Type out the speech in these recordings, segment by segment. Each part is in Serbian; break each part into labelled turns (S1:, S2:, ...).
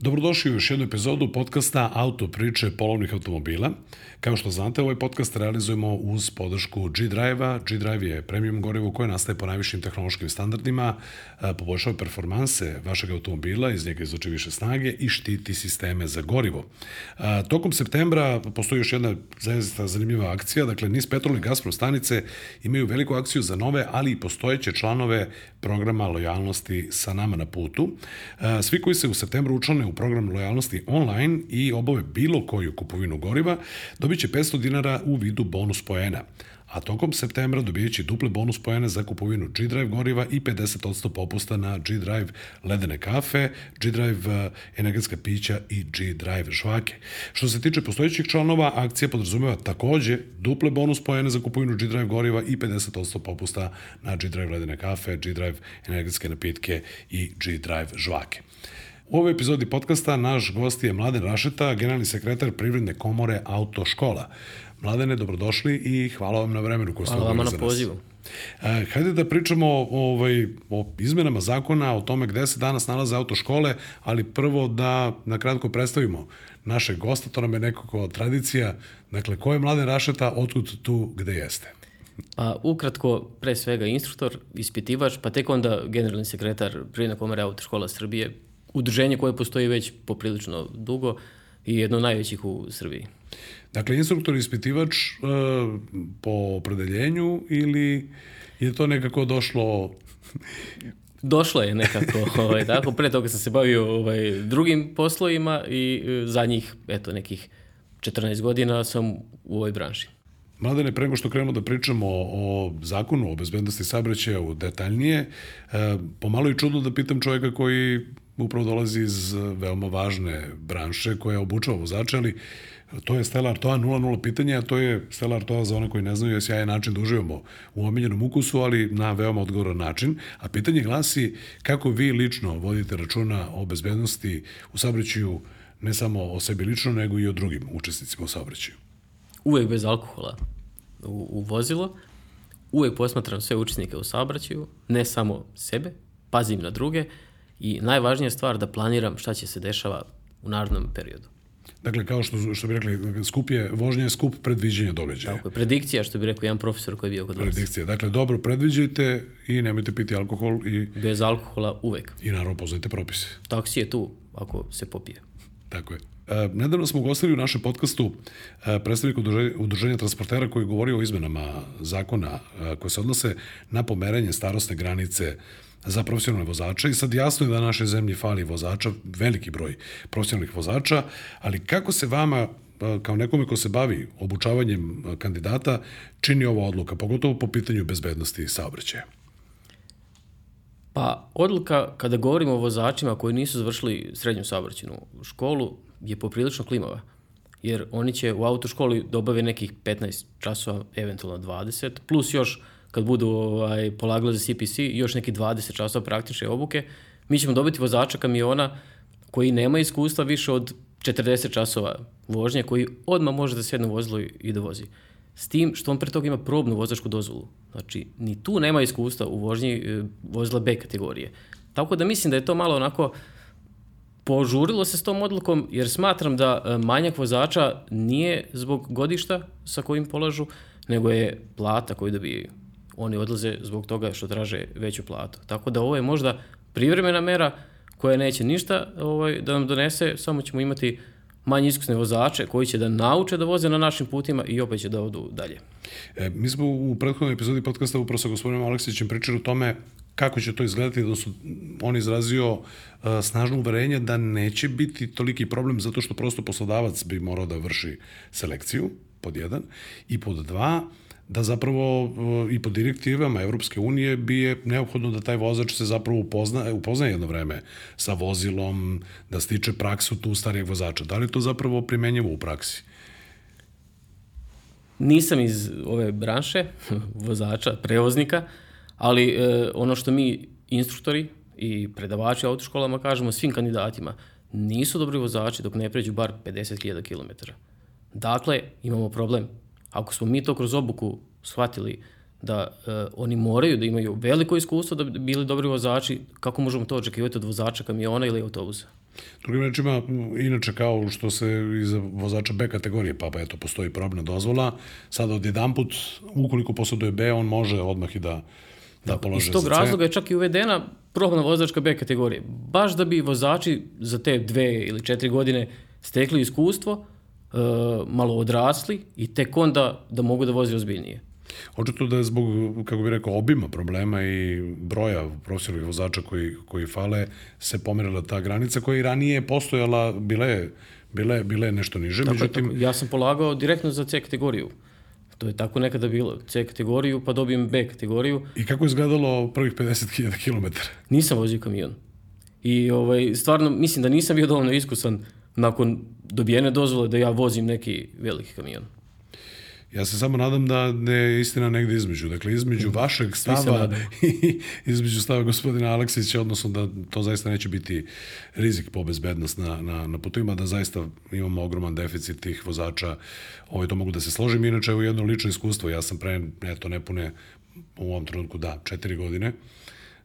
S1: Dobrodošli u još jednu epizodu podcasta Auto priče polovnih automobila. Kao što znate, ovaj podcast realizujemo uz podršku G-Drive-a. G-Drive je premium gorivo koje nastaje po najvišim tehnološkim standardima, poboljšava performanse vašeg automobila, iz njega izluči više snage i štiti sisteme za gorivo. Tokom septembra postoji još jedna zaista zanimljiva akcija, dakle NIS Petrol i Gazprom stanice imaju veliku akciju za nove, ali i postojeće članove programa lojalnosti sa nama na putu. Svi koji se u septembru učlane u program lojalnosti online i obave bilo koju kupovinu goriva, dobit će 500 dinara u vidu bonus poena a tokom septembra dobijat će duple bonus pojene za kupovinu G-Drive goriva i 50% popusta na G-Drive ledene kafe, G-Drive eh, energetska pića i G-Drive žvake. Što se tiče postojećih članova, akcija podrazumeva takođe duple bonus pojene za kupovinu G-Drive goriva i 50% popusta na G-Drive ledene kafe, G-Drive energetske napitke i G-Drive žvake. U ovoj epizodi podcasta naš gost je Mladen Rašeta, generalni sekretar Privredne komore Autoškola. Mladene, dobrodošli i hvala vam na vremenu koje ste
S2: Hvala vama na pozivu.
S1: E, hajde da pričamo ovaj, o izmenama zakona, o tome gde se danas nalaze autoškole, ali prvo da na kratko predstavimo našeg gosta, to nam je nekako tradicija. Dakle, ko je Mladen Rašeta, otkud tu gde jeste?
S2: Pa ukratko, pre svega instruktor, ispitivač, pa tek onda generalni sekretar Privredne komore Autoškola Srbije, udruženje koje postoji već poprilično dugo i jedno od najvećih u Srbiji.
S1: Dakle, instruktor ispitivač uh, po opredeljenju ili je to nekako došlo
S2: Došlo je nekako, ovaj, tako, pre toga sam se bavio ovaj, drugim poslovima i e, za njih, eto, nekih 14 godina sam u ovoj branši.
S1: Mladene, prego što krenemo da pričamo o zakonu o bezbednosti saobraćaja u detaljnije, e, pomalo i čudno da pitam čovjeka koji upravo dolazi iz veoma važne branše koja obučava vozače, ali to je Stella Artoa 00 pitanje, a to je Stella Artoa za one koji ne znaju je sjajan način da uživamo u omiljenom ukusu, ali na veoma odgovoran način. A pitanje glasi kako vi lično vodite računa o bezbednosti u saobraćaju ne samo o sebi lično, nego i o drugim učesnicima u saobraćaju.
S2: Uvek bez alkohola u, u vozilo, uvek posmatram sve učesnike u saobraćaju, ne samo sebe, pazim na druge i najvažnija stvar da planiram šta će se dešava u narodnom periodu.
S1: Dakle, kao što, što bi rekli, skup je, vožnja je skup predviđenja događaja.
S2: Tako je, predikcija, što bi rekao jedan profesor koji je bio kod
S1: vas. Predikcija, dakle, dobro predviđajte i nemojte piti alkohol. I,
S2: Bez alkohola uvek.
S1: I naravno poznajte propise.
S2: Taksi je tu ako se popije.
S1: Tako je. E, nedavno smo gostili u našem podcastu e, predstavnik udruženja, transportera koji govori o izmenama zakona e, koje se odnose na pomeranje starostne granice za profesionalne vozače i sad jasno je da našoj zemlji fali vozača, veliki broj profesionalnih vozača, ali kako se vama e, kao nekome ko se bavi obučavanjem e, kandidata čini ova odluka, pogotovo po pitanju bezbednosti saobraćaja?
S2: Pa odluka kada govorimo o vozačima koji nisu završili srednju saobraćenu školu je poprilično klimava. Jer oni će u autoškoli dobave nekih 15 časova, eventualno 20, plus još kad budu ovaj, polagali za CPC, još neki 20 časova praktične obuke, mi ćemo dobiti vozača kamiona koji nema iskustva više od 40 časova vožnje, koji odmah može da sjedne u vozilo i da vozi. S tim što on pre toga ima probnu vozačku dozvolu. Znači, ni tu nema iskustva u vožnji e, vozila B kategorije. Tako da mislim da je to malo onako požurilo se s tom odlukom, jer smatram da e, manjak vozača nije zbog godišta sa kojim polažu, nego je plata koju dobijaju oni odlaze zbog toga što traže veću platu. Tako da ovo je možda privremena mera koja neće ništa ovaj, da nam donese, samo ćemo imati manje iskusne vozače koji će da nauče da voze na našim putima i opet će da odu dalje.
S1: E, mi smo u prethodnoj epizodi podcasta upravo sa gospodinom Aleksićem pričali o tome kako će to izgledati, da su on izrazio uh, snažno uverenje da neće biti toliki problem zato što prosto poslodavac bi morao da vrši selekciju, pod jedan, i pod dva, uh, da zapravo uh, i po direktivama Evropske unije bi je neophodno da taj vozač se zapravo upozna, upozna jedno vreme sa vozilom, da stiče praksu tu starijeg vozača. Da li to zapravo primenjivo u praksi?
S2: Nisam iz ove branše, vozača, prevoznika, ali e, ono što mi instruktori i predavači u autoškolama kažemo svim kandidatima, nisu dobri vozači dok ne pređu bar 50.000 km. Dakle, imamo problem Ako smo mi to kroz obuku shvatili da uh, oni moraju da imaju veliko iskustvo da bi bili dobri vozači, kako možemo to očekivati od vozača kamiona ili autobusa?
S1: Drugim rečima, inače kao što se iz vozača B kategorije, pa, pa eto, postoji probna dozvola, sada od jedan put, ukoliko posjeduje B, on može odmah i da, da polože
S2: Iz tog
S1: za C.
S2: razloga je čak i uvedena probna vozačka B kategorije. Baš da bi vozači za te dve ili četiri godine stekli iskustvo, uh, malo odrasli i tek onda da mogu da vozi ozbiljnije.
S1: Očito da je zbog, kako bih rekao, obima problema i broja profesionalnih vozača koji, koji fale, se pomerila ta granica koja i ranije postojala, bila je, bila je, bila je nešto niže.
S2: Tako,
S1: Međutim,
S2: tako, ja sam polagao direktno za C kategoriju. To je tako nekada bilo. C kategoriju, pa dobijem B kategoriju.
S1: i kako je izgledalo prvih 50.000 km?
S2: Nisam vozio kamion. I ovaj, stvarno mislim da nisam bio dovoljno iskusan nakon dobijene dozvole da ja vozim neki veliki kamion.
S1: Ja se samo nadam da ne je istina negde između. Dakle, između vašeg stava i između stava gospodina Aleksića, odnosno da to zaista neće biti rizik po bezbednost na, na, na putovima, da zaista imamo ogroman deficit tih vozača. Ovo to mogu da se složim. Inače, u jedno lično iskustvo, ja sam pre, eto, nepune u ovom trenutku, da, četiri godine,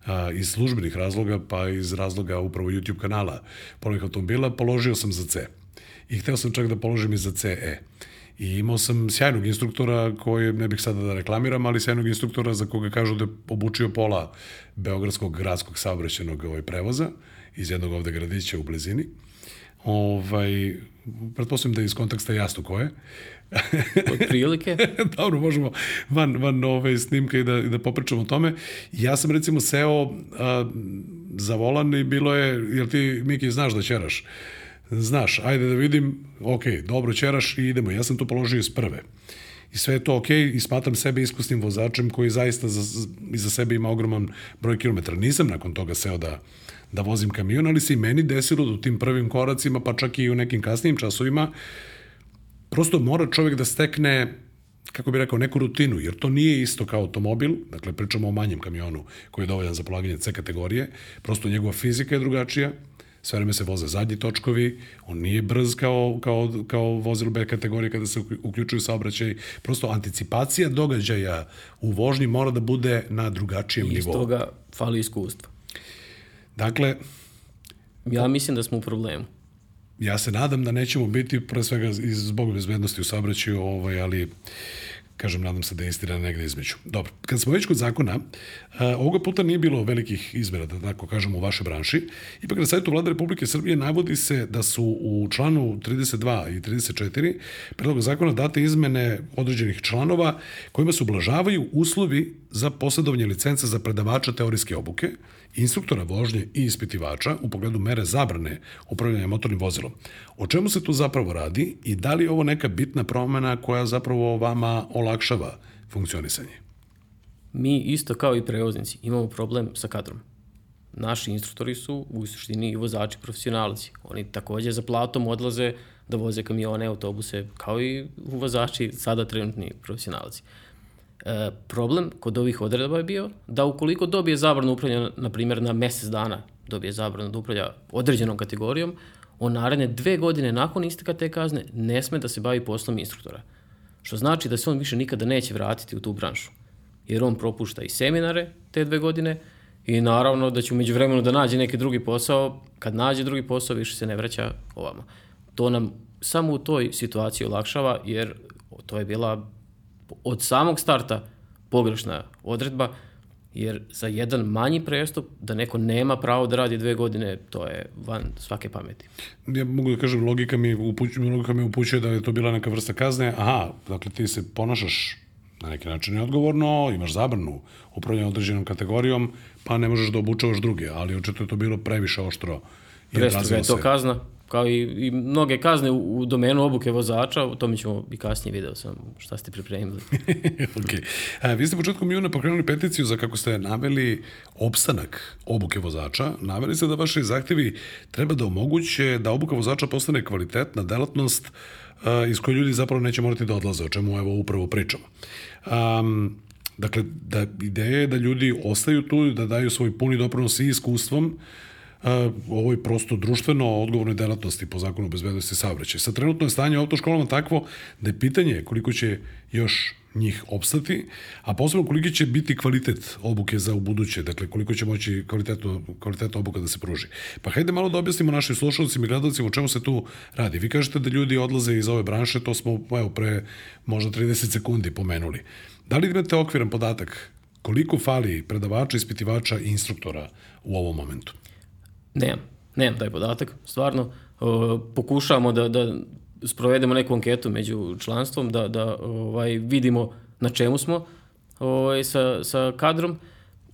S1: a, iz službenih razloga, pa iz razloga upravo YouTube kanala polovnih automobila, položio sam za C. I hteo sam čak da položim i za CE. I imao sam sjajnog instruktora koji, ne bih sada da reklamiram, ali sjajnog instruktora za koga kažu da je obučio pola Beogradskog gradskog saobraćenog ovaj, prevoza iz jednog ovde gradića u blizini. Ovaj, pretpostavljam da je iz konteksta jasno ko je.
S2: Od prilike.
S1: Dobro, možemo van, van ove snimka i da, da popričamo o tome. Ja sam recimo seo a, za volan i bilo je, jel ti Miki znaš da ćeraš? Znaš, ajde da vidim, ok, dobro ćeraš i idemo. Ja sam to položio iz prve. I sve je to ok i smatram sebe iskusnim vozačem koji zaista za, iza sebe ima ogroman broj kilometara. Nisam nakon toga seo da, da vozim kamion, ali se i meni desilo da u tim prvim koracima, pa čak i u nekim kasnijim časovima, prosto mora čovjek da stekne kako bi rekao, neku rutinu, jer to nije isto kao automobil, dakle pričamo o manjem kamionu koji je dovoljan za polaganje C kategorije, prosto njegova fizika je drugačija, sve vreme se voze zadnji točkovi, on nije brz kao, kao, kao vozilo B kategorije kada se uključuju saobraćaj, prosto anticipacija događaja u vožnji mora da bude na drugačijem
S2: I iz
S1: nivou.
S2: toga fali iskustva.
S1: Dakle,
S2: Ja mislim da smo u problemu.
S1: ja se nadam da nećemo biti pre svega zbog bezbednosti u saobraćaju, ovaj, ali kažem, nadam se da je istina negde između. Dobro, kad smo već kod zakona, ovoga puta nije bilo velikih izmjera, da tako kažemo, u vašoj branši. Ipak na sajtu Vlade Republike Srbije navodi se da su u članu 32 i 34 predloga zakona date izmene određenih članova kojima se ublažavaju uslovi za posjedovanje licence za predavača teorijske obuke, instruktora vožnje i ispitivača u pogledu mere zabrane upravljanja motornim vozilom. O čemu se tu zapravo radi i da li je ovo neka bitna promena koja zapravo vama olakšava funkcionisanje?
S2: Mi isto kao i prevoznici imamo problem sa kadrom. Naši instruktori su u suštini i vozači profesionalci. Oni takođe za platom odlaze da voze kamione, autobuse, kao i vozači sada trenutni profesionalci. E, problem kod ovih odredaba je bio da ukoliko dobije zabranu upravljanja, na primjer, na mesec dana dobije zabranu da upravlja određenom kategorijom, on naredne dve godine nakon isteka te kazne ne sme da se bavi poslom instruktora. Što znači da se on više nikada neće vratiti u tu branšu. Jer on propušta i seminare te dve godine i naravno da će umeđu vremenu da nađe neki drugi posao. Kad nađe drugi posao, više se ne vraća ovamo. To nam samo u toj situaciji olakšava, jer to je bila od samog starta pogrešna odredba, jer za jedan manji prestup da neko nema pravo da radi dve godine, to je van svake pameti.
S1: Ja mogu da kažem, logika mi, upućuje, logika mi upućuje da je to bila neka vrsta kazne. Aha, dakle ti se ponašaš na neki način neodgovorno, imaš zabranu upravljanja određenom kategorijom, pa ne možeš da obučavaš druge, ali očito je to bilo previše oštro. odrazilo
S2: je to
S1: se.
S2: kazna, kao i, i mnoge kazne u, u domenu obuke vozača, o tome ćemo i kasnije video sam šta ste pripremili.
S1: ok. A, vi ste početkom juna pokrenuli peticiju za, kako ste naveli, opstanak obuke vozača. Naveli ste da vaši zahtevi treba da omoguće da obuka vozača postane kvalitetna delatnost a, iz koje ljudi zapravo neće morati da odlaze, o čemu evo upravo pričamo. Um, dakle, da, ideja je da ljudi ostaju tu, da daju svoj puni doprinos i iskustvom, ovoj prosto društveno odgovornoj delatnosti po zakonu bezbednosti saobraćaja. Sa trenutno je stanje u autoškolama takvo da je pitanje koliko će još njih opstati, a posebno koliki će biti kvalitet obuke za u buduće, dakle koliko će moći kvalitetno, kvalitetna obuka da se pruži. Pa hajde malo da objasnimo našim slušalcima i gledalcima o čemu se tu radi. Vi kažete da ljudi odlaze iz ove branše, to smo evo, pre možda 30 sekundi pomenuli. Da li imate okviran podatak koliko fali predavača, ispitivača i instruktora u ovom momentu?
S2: Nemam, nemam taj podatak, stvarno. pokušavamo da, da sprovedemo neku anketu među članstvom, da, da ovaj, vidimo na čemu smo ovaj, sa, sa kadrom.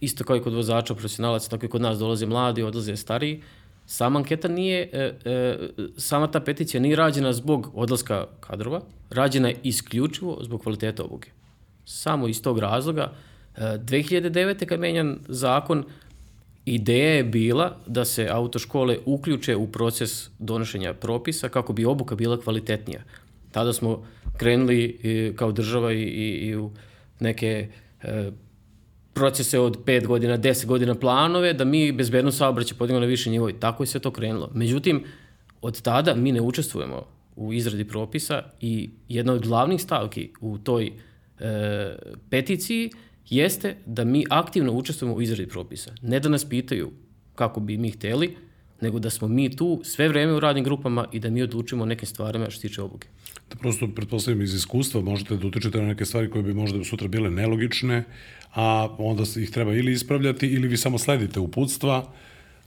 S2: Isto kao i kod vozača profesionalaca, tako i kod nas dolaze mladi, odlaze stariji. Sama anketa nije, e, e, sama ta peticija nije rađena zbog odlaska kadrova, rađena je isključivo zbog kvaliteta obuke. Samo iz tog razloga, 2009. kad menjan zakon, Ideja je bila da se autoškole uključe u proces donošenja propisa kako bi obuka bila kvalitetnija. Tada smo krenuli e, kao država i, i, i u neke e, procese od 5 godina, 10 godina planove, da mi bezbedno saobraćaj podignemo na više nivo i tako je sve to krenulo. Međutim, od tada mi ne učestvujemo u izradi propisa i jedna od glavnih stavki u toj e, peticiji jeste da mi aktivno učestvujemo u izradi propisa. Ne da nas pitaju kako bi mi hteli, nego da smo mi tu sve vreme u radnim grupama i da mi odlučimo o nekim stvarima što se tiče obuke.
S1: Da prosto, pretpostavljam, iz iskustva možete da utičete na neke stvari koje bi možda sutra bile nelogične, a onda ih treba ili ispravljati ili vi samo sledite uputstva.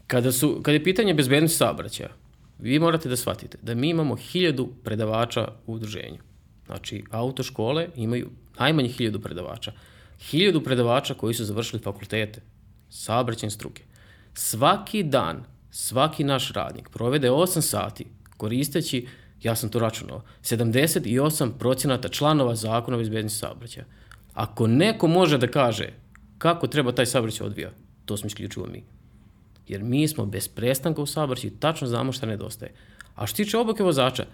S2: Kada, su, kada je pitanje bezbednosti saobraćaja, vi morate da shvatite da mi imamo hiljadu predavača u udruženju. Znači, autoškole imaju najmanje hiljadu predavača hiljadu predavača koji su završili fakultete, saobraćajne struke. Svaki dan, svaki naš radnik provede 8 sati koristeći, ja sam to računao, 78 procenata članova zakona o bezbednosti saobraćaja. Ako neko može da kaže kako treba taj saobraćaj odvija, to smo isključivo mi. Jer mi smo bez prestanka u saobraćaju tačno znamo šta nedostaje. A što tiče obuke vozača,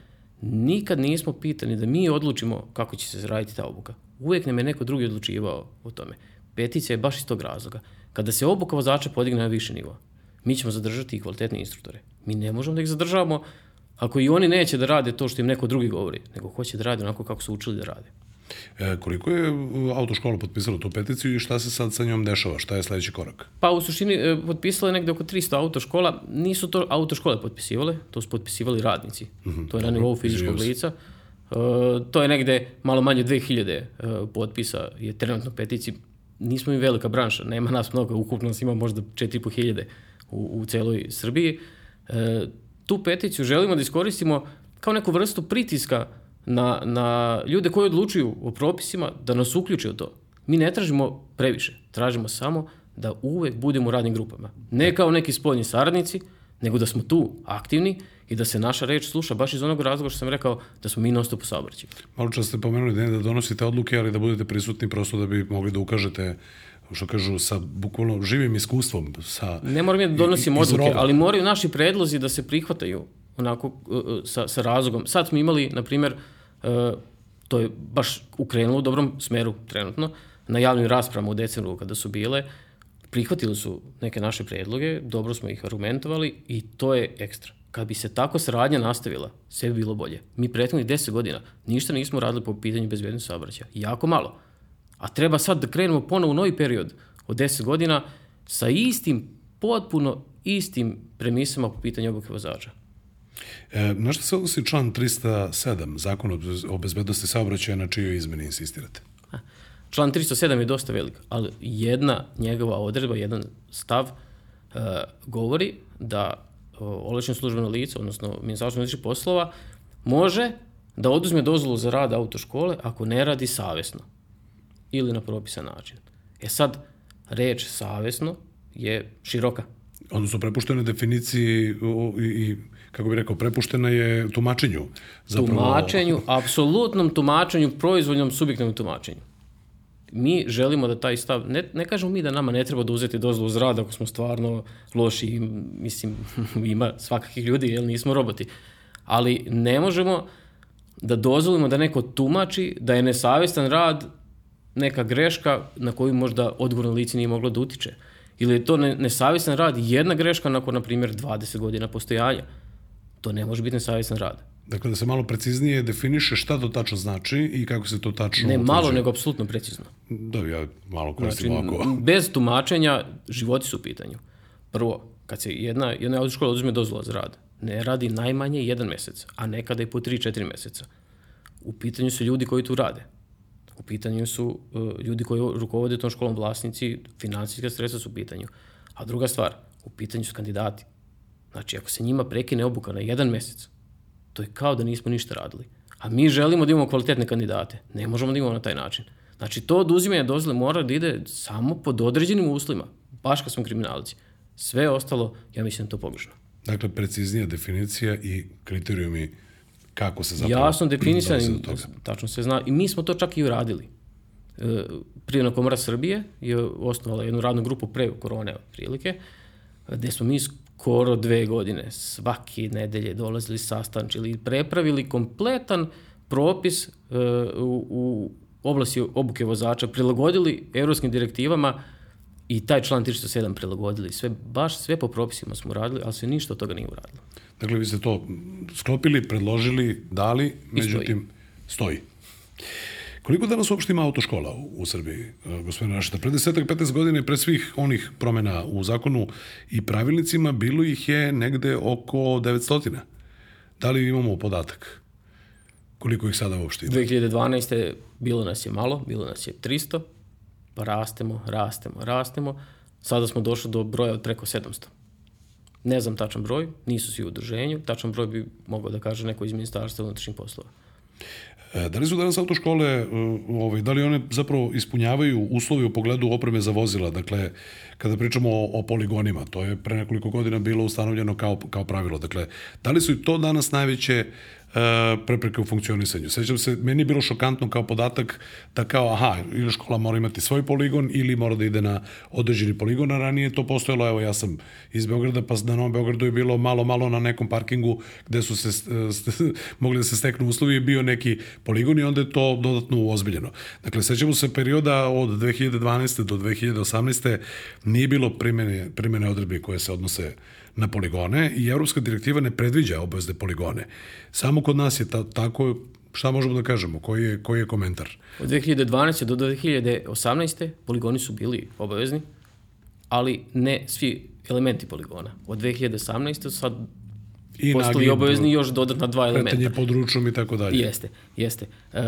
S2: nikad nismo pitani da mi odlučimo kako će se raditi ta obuka. Uvijek nam je neko drugi odlučivao o tome. Peticija je baš iz tog razloga. Kada se obuka vozača podigne na više nivo, mi ćemo zadržati i kvalitetne instruktore. Mi ne možemo da ih zadržavamo ako i oni neće da rade to što im neko drugi govori, nego hoće da rade onako kako su učili da rade.
S1: E, koliko je autoškola potpisala tu peticiju i šta se sad sa njom dešava? Šta je sledeći korak?
S2: Pa u suštini e, potpisala je negde oko 300 autoškola. Nisu to autoškole potpisivale, to su potpisivali radnici. Mhm, -huh, to je na nivou fizičkog lica. Uh, to je negde malo manje 2000 uh, potpisa je trenutno peticiji. Nismo mi velika branša, nema nas mnogo, ukupno nas ima možda 4500 u, u celoj Srbiji. Uh, tu peticiju želimo da iskoristimo kao neku vrstu pritiska na, na ljude koji odlučuju o propisima da nas uključe u to. Mi ne tražimo previše, tražimo samo da uvek budemo u radnim grupama. Ne kao neki spoljni saradnici, nego da smo tu aktivni i da se naša reč sluša baš iz onog razloga što sam rekao da smo mi non stop u saobraćaju.
S1: Malo čas ste pomenuli da ne da donosite odluke, ali da budete prisutni prosto da bi mogli da ukažete što kažu, sa bukvalno živim iskustvom. Sa,
S2: ne moram ja da donosim odluke, ali moraju naši predlozi da se prihvataju onako uh, uh, sa, sa razlogom. Sad smo imali, na primjer, uh, to je baš ukrenulo u dobrom smeru trenutno, na javnim raspravama u decembru kada su bile, prihvatili su neke naše predloge, dobro smo ih argumentovali i to je ekstra. Kad bi se tako saradnja nastavila, sve bi bilo bolje. Mi prethodnih 10 godina ništa nismo radili po pitanju bezbednosti saobraćaja. Jako malo. A treba sad da krenemo ponovo u novi period od 10 godina sa istim, potpuno istim premisama po pitanju obuke vozača.
S1: E, na što se odnosi član 307 zakona o bezbednosti saobraćaja na čijoj izmeni insistirate?
S2: Član 307 je dosta velik, ali jedna njegova odredba, jedan stav e, govori da ovlašćeno službeno lice, odnosno Ministarstvo unutrašnjih poslova, može da oduzme dozvolu za rad autoškole ako ne radi savesno ili na propisan način. E sad, reč savesno je široka.
S1: Odnosno, prepuštena definiciji i, i kako bih rekao, prepuštena je tumačenju.
S2: Zapravo... Tumačenju, apsolutnom tumačenju, proizvoljnom subjektivnom tumačenju mi želimo da taj stav, ne, ne kažemo mi da nama ne treba da uzeti dozvolu za rad ako smo stvarno loši, mislim, ima svakakih ljudi, jer nismo roboti. Ali ne možemo da dozvolimo da neko tumači da je nesavestan rad neka greška na koju možda odgovorno lice nije moglo da utiče. Ili je to nesavestan rad jedna greška nakon, na primjer, 20 godina postojanja. To ne može biti nesavestan rad.
S1: Dakle, da se malo preciznije definiše šta to tačno znači i kako se to tačno...
S2: Ne malo,
S1: utvrđuje.
S2: nego apsolutno precizno.
S1: Da, ja malo koristim
S2: Znači,
S1: ovako.
S2: bez tumačenja životi su u pitanju. Prvo, kad se jedna, jedna autoškola uzme dozvola za rad, ne radi najmanje jedan mesec, a nekada i po 3-4 meseca. U pitanju su ljudi koji tu rade. U pitanju su uh, ljudi koji rukovode tom školom vlasnici, finansijska sredstva su u pitanju. A druga stvar, u pitanju su kandidati. Znači, ako se njima prekine obuka na jedan mesec, to je kao da nismo ništa radili. A mi želimo da imamo kvalitetne kandidate. Ne možemo da imamo na taj način. Znači, to oduzimanje dozvole mora da ide samo pod određenim uslovima, baš kad smo kriminalci. Sve ostalo, ja mislim da je to pogrešno.
S1: Dakle, preciznija definicija i kriterijumi kako se zapravo...
S2: Jasno definisan,
S1: dolazi do toga.
S2: tačno se zna. I mi smo to čak i uradili. E, Privredna komora Srbije je osnovala jednu radnu grupu pre korone otprilike, gde smo mi skoro dve godine svake nedelje dolazili sastančili prepravili kompletan propis e, u, u oblasti obuke vozača, prilagodili evropskim direktivama i taj član 307 prilagodili. Sve, baš sve po propisima smo uradili, ali se ništa od toga nije uradilo.
S1: Dakle, vi ste to sklopili, predložili, dali, međutim, stoji. Koliko danas uopšte ima autoškola u, Srbiji, e, gospodine Rašeta? Pre desetak, 15 godina, pre svih onih promena u zakonu i pravilnicima, bilo ih je negde oko 900. Da li imamo podatak? Koliko ih sada uopšte ima?
S2: 2012. bilo nas je malo, bilo nas je 300, pa rastemo, rastemo, rastemo. Sada smo došli do broja od preko 700. Ne znam tačan broj, nisu svi u udruženju, tačan broj bi mogao da kaže neko iz ministarstva unutrašnjih poslova.
S1: E, Da li su danas autoškole, e, ovaj, da li one zapravo ispunjavaju uslove u pogledu opreme za vozila? Dakle, kada pričamo o, o poligonima, to je pre nekoliko godina bilo ustanovljeno kao, kao pravilo. Dakle, da li su i to danas najveće prepreke u funkcionisanju. Sećam se, meni je bilo šokantno kao podatak da kao, aha, ili škola mora imati svoj poligon ili mora da ide na određeni poligon, a ranije to postojalo, evo ja sam iz Beograda, pa na Novom Beogradu je bilo malo, malo na nekom parkingu gde su se mogli da se steknu uslovi i bio neki poligon i onda je to dodatno uozbiljeno. Dakle, sećamo se perioda od 2012. do 2018. nije bilo primene, primene odredbe koje se odnose na poligone i Evropska direktiva ne predviđa obavezne poligone. Samo kod nas je ta, tako, šta možemo da kažemo, koji je, koji je komentar?
S2: Od 2012. do 2018. poligoni su bili obavezni, ali ne svi elementi poligona. Od 2018. sad
S1: I
S2: postali
S1: nagib,
S2: obavezni još dodatna dva elementa.
S1: Kretanje pod ručom i tako dalje.
S2: Jeste, jeste. E,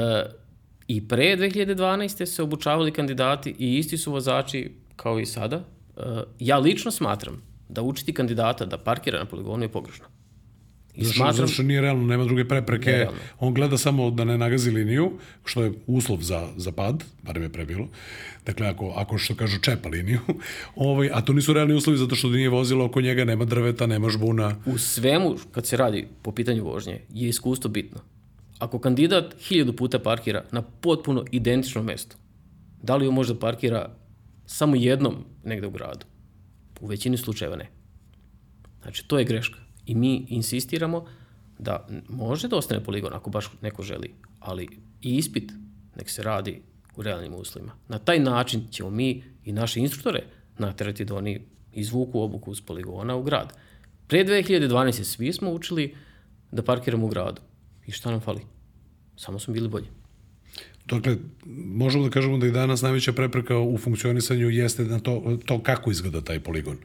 S2: I pre 2012. se obučavali kandidati i isti su vozači kao i sada. E, ja lično smatram da učiti kandidata da parkira na poligonu je pogrešno. I
S1: Zato
S2: smatram,
S1: zato što nije realno, nema druge prepreke.
S2: Nerealno.
S1: On gleda samo da ne nagazi liniju, što je uslov za, za pad, barem je pre bilo. Dakle, ako, ako što kažu čepa liniju, ovaj, a to nisu realni uslovi zato što nije vozilo oko njega, nema drveta, nema žbuna.
S2: u svemu kad se radi po pitanju vožnje je iskustvo bitno. Ako kandidat hiljadu puta parkira na potpuno identičnom mestu, da li on može da parkira samo jednom negde u gradu? U većini slučajeva ne. Znači, to je greška. I mi insistiramo da može da ostane poligon ako baš neko želi, ali i ispit nek se radi u realnim uslovima. Na taj način ćemo mi i naše instruktore naterati da oni izvuku obuku s poligona u grad. Pre 2012. svi smo učili da parkiramo u gradu. I šta nam fali? Samo smo bili bolji.
S1: Dakle, možemo da kažemo da i danas najveća prepreka u funkcionisanju jeste na to, to kako izgleda taj poligon.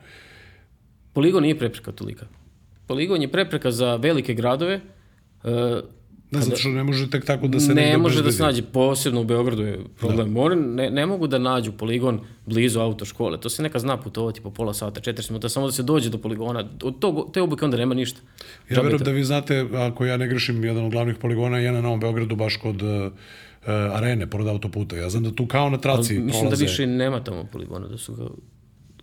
S2: Poligon nije prepreka tolika. Poligon je prepreka za velike gradove.
S1: Da, zato što ne može tek tako da se
S2: ne može da se nađe, posebno u Beogradu je problem. Da. Ne, ne mogu da nađu poligon blizu autoškole. To se neka zna putovati po pola sata, 40 minuta, samo da se dođe do poligona. Od tog, te obuke onda nema ništa.
S1: Ja verujem da vi znate, ako ja ne grešim, jedan od glavnih poligona je na Novom Beogradu baš kod uh, arene, pored autoputa. Ja znam da tu kao na traci
S2: Mislim
S1: prolaze,
S2: da više nema tamo poligona, da su ga...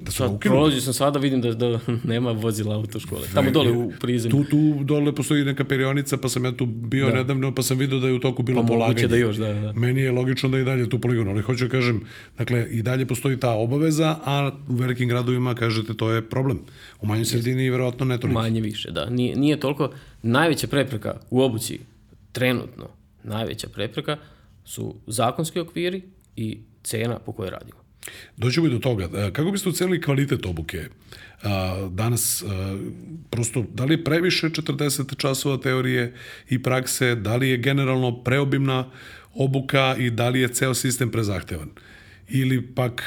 S1: da su
S2: Sad, prolazio sam sada, vidim da, da nema vozila autoškole. Tamo dole u prizemlju.
S1: Tu, tu dole postoji neka perionica, pa sam ja tu bio da. nedavno, pa sam vidio da je u toku bilo
S2: Pa
S1: polaganje.
S2: da još, da, da.
S1: Meni je logično da i dalje tu poligon, ali hoću da kažem, dakle, i dalje postoji ta obaveza, a u velikim gradovima, kažete, to je problem. U manjoj sredini verovatno ne toliko.
S2: Manje više, da. Nije, nije toliko. Najveća prepreka u obuci, trenutno, najveća prepreka su zakonski okviri i cena po kojoj radimo.
S1: Dođemo i do toga. E, Kako biste ocenili kvalitet obuke? A, Danas, a, prosto, da li je previše 40 časova teorije i prakse, da li je generalno preobimna obuka i da li je ceo sistem prezahtevan? Ili pak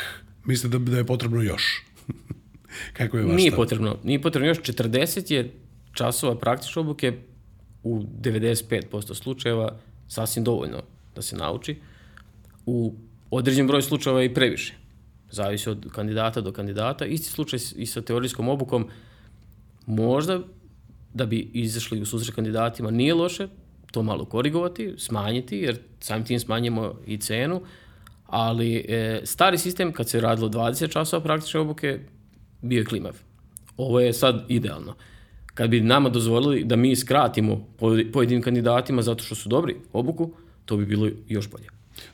S1: mislite da, da je potrebno još? Kako je vaš
S2: Nije
S1: stav?
S2: potrebno, nije potrebno još 40 je časova praktične obuke u 95% slučajeva sasvim dovoljno da se nauči. U određen broj slučajeva i previše. Zavisi od kandidata do kandidata. Isti slučaj i sa teorijskom obukom. Možda da bi izašli u susret kandidatima nije loše to malo korigovati, smanjiti, jer samim tim smanjimo i cenu, ali e, stari sistem kad se radilo 20 časova praktične obuke bio je klimav. Ovo je sad idealno. Kad bi nama dozvolili da mi skratimo pojedinim kandidatima zato što su dobri obuku, to bi bilo još bolje.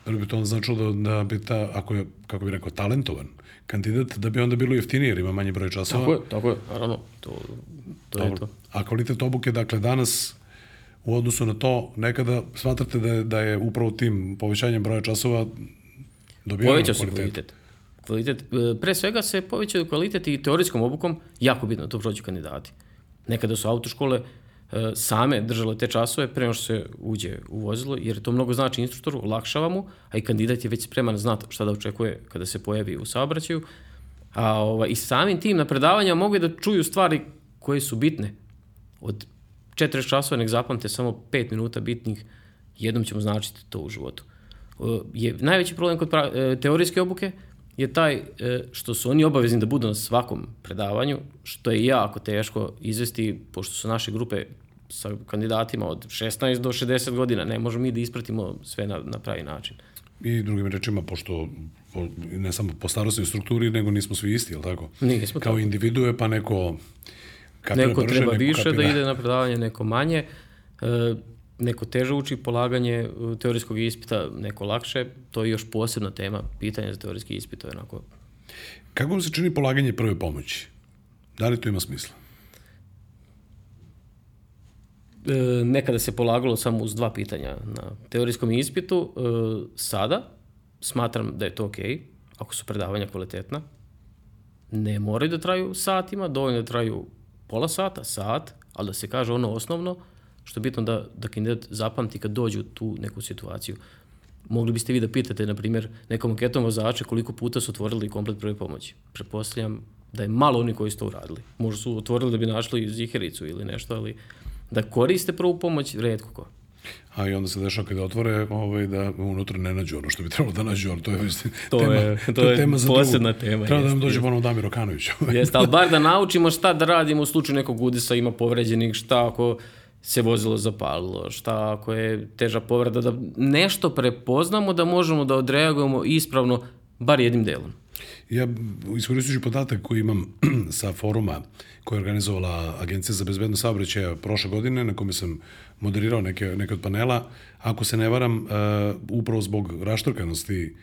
S1: Da li bi to onda značilo da, da bi ta, ako je, kako bi rekao, talentovan kandidat, da bi onda bilo jeftinije jer ima manji broj časova?
S2: Tako je, tako je, naravno, to, to je to.
S1: A kvalitet obuke, dakle, danas u odnosu na to, nekada smatrate da je, da je upravo tim povećanjem broja časova dobijeno
S2: Povećao se
S1: kvalitet?
S2: kvalitet. Kvalitet, e, pre svega se povećaju kvalitet i teorijskom obukom, jako bitno da to prođu kandidati. Nekada su autoškole same držale te časove pre nego što se uđe u vozilo, jer to mnogo znači instruktoru, olakšava mu, a i kandidat je već spreman zna šta da očekuje kada se pojavi u saobraćaju. A ova, i samim tim na predavanja mogu da čuju stvari koje su bitne. Od 40 časova nek zapamte samo 5 minuta bitnih, jednom ćemo značiti to u životu. E, Je najveći problem kod pra, e, teorijske obuke je taj e, što su oni obavezni da budu na svakom predavanju, što je jako teško izvesti, pošto su naše grupe sa kandidatima od 16 do 60 godina, ne možemo mi da ispratimo sve na, na pravi način.
S1: I drugim rečima, pošto po, ne samo po starostnoj strukturi, nego nismo svi isti, jel tako?
S2: Nismo
S1: Kao individue, pa neko kapira
S2: Neko
S1: brže,
S2: treba
S1: neko
S2: više
S1: kapira...
S2: da ide na predavanje, neko manje. E, neko teže uči polaganje e, teorijskog ispita, neko lakše. To je još posebna tema, pitanje za teorijski ispit, to je onako
S1: Kako vam se čini polaganje prve pomoći? Da li to ima smisla?
S2: e, nekada se polagalo samo uz dva pitanja na teorijskom ispitu. E, sada smatram da je to okej, ako su predavanja kvalitetna. Ne moraju da traju satima, dovoljno da traju pola sata, sat, ali da se kaže ono osnovno, što je bitno da, da kandidat zapamti kad dođe u tu neku situaciju. Mogli biste vi da pitate, na primjer, nekom anketom vozača koliko puta su otvorili komplet prve pomoći. Pretpostavljam da je malo oni koji su to uradili. Možda su otvorili da bi našli zihericu ili nešto, ali da koriste prvu pomoć, redko ko.
S1: A i onda se dešava kada otvore ovaj, da unutra ne nađu ono što bi trebalo da nađu, ali to je,
S2: To
S1: tema,
S2: je- to je
S1: tema za
S2: posebna
S1: drugu.
S2: tema,
S1: Treba da nam dođe ponovo Damir Okanović.
S2: Jeste, ali bar da naučimo šta da radimo u slučaju nekog udesa, ima povređenih, šta ako se vozilo zapalilo, šta ako je teža povreda, da nešto prepoznamo da možemo da odreagujemo ispravno, bar jednim delom.
S1: Ja iskoristit ću podatak koji imam sa foruma koje je organizovala Agencija za bezbednost saobraćaja prošle godine, na kome sam moderirao neke, neke od panela. Ako se ne varam, uh, upravo zbog raštrkanosti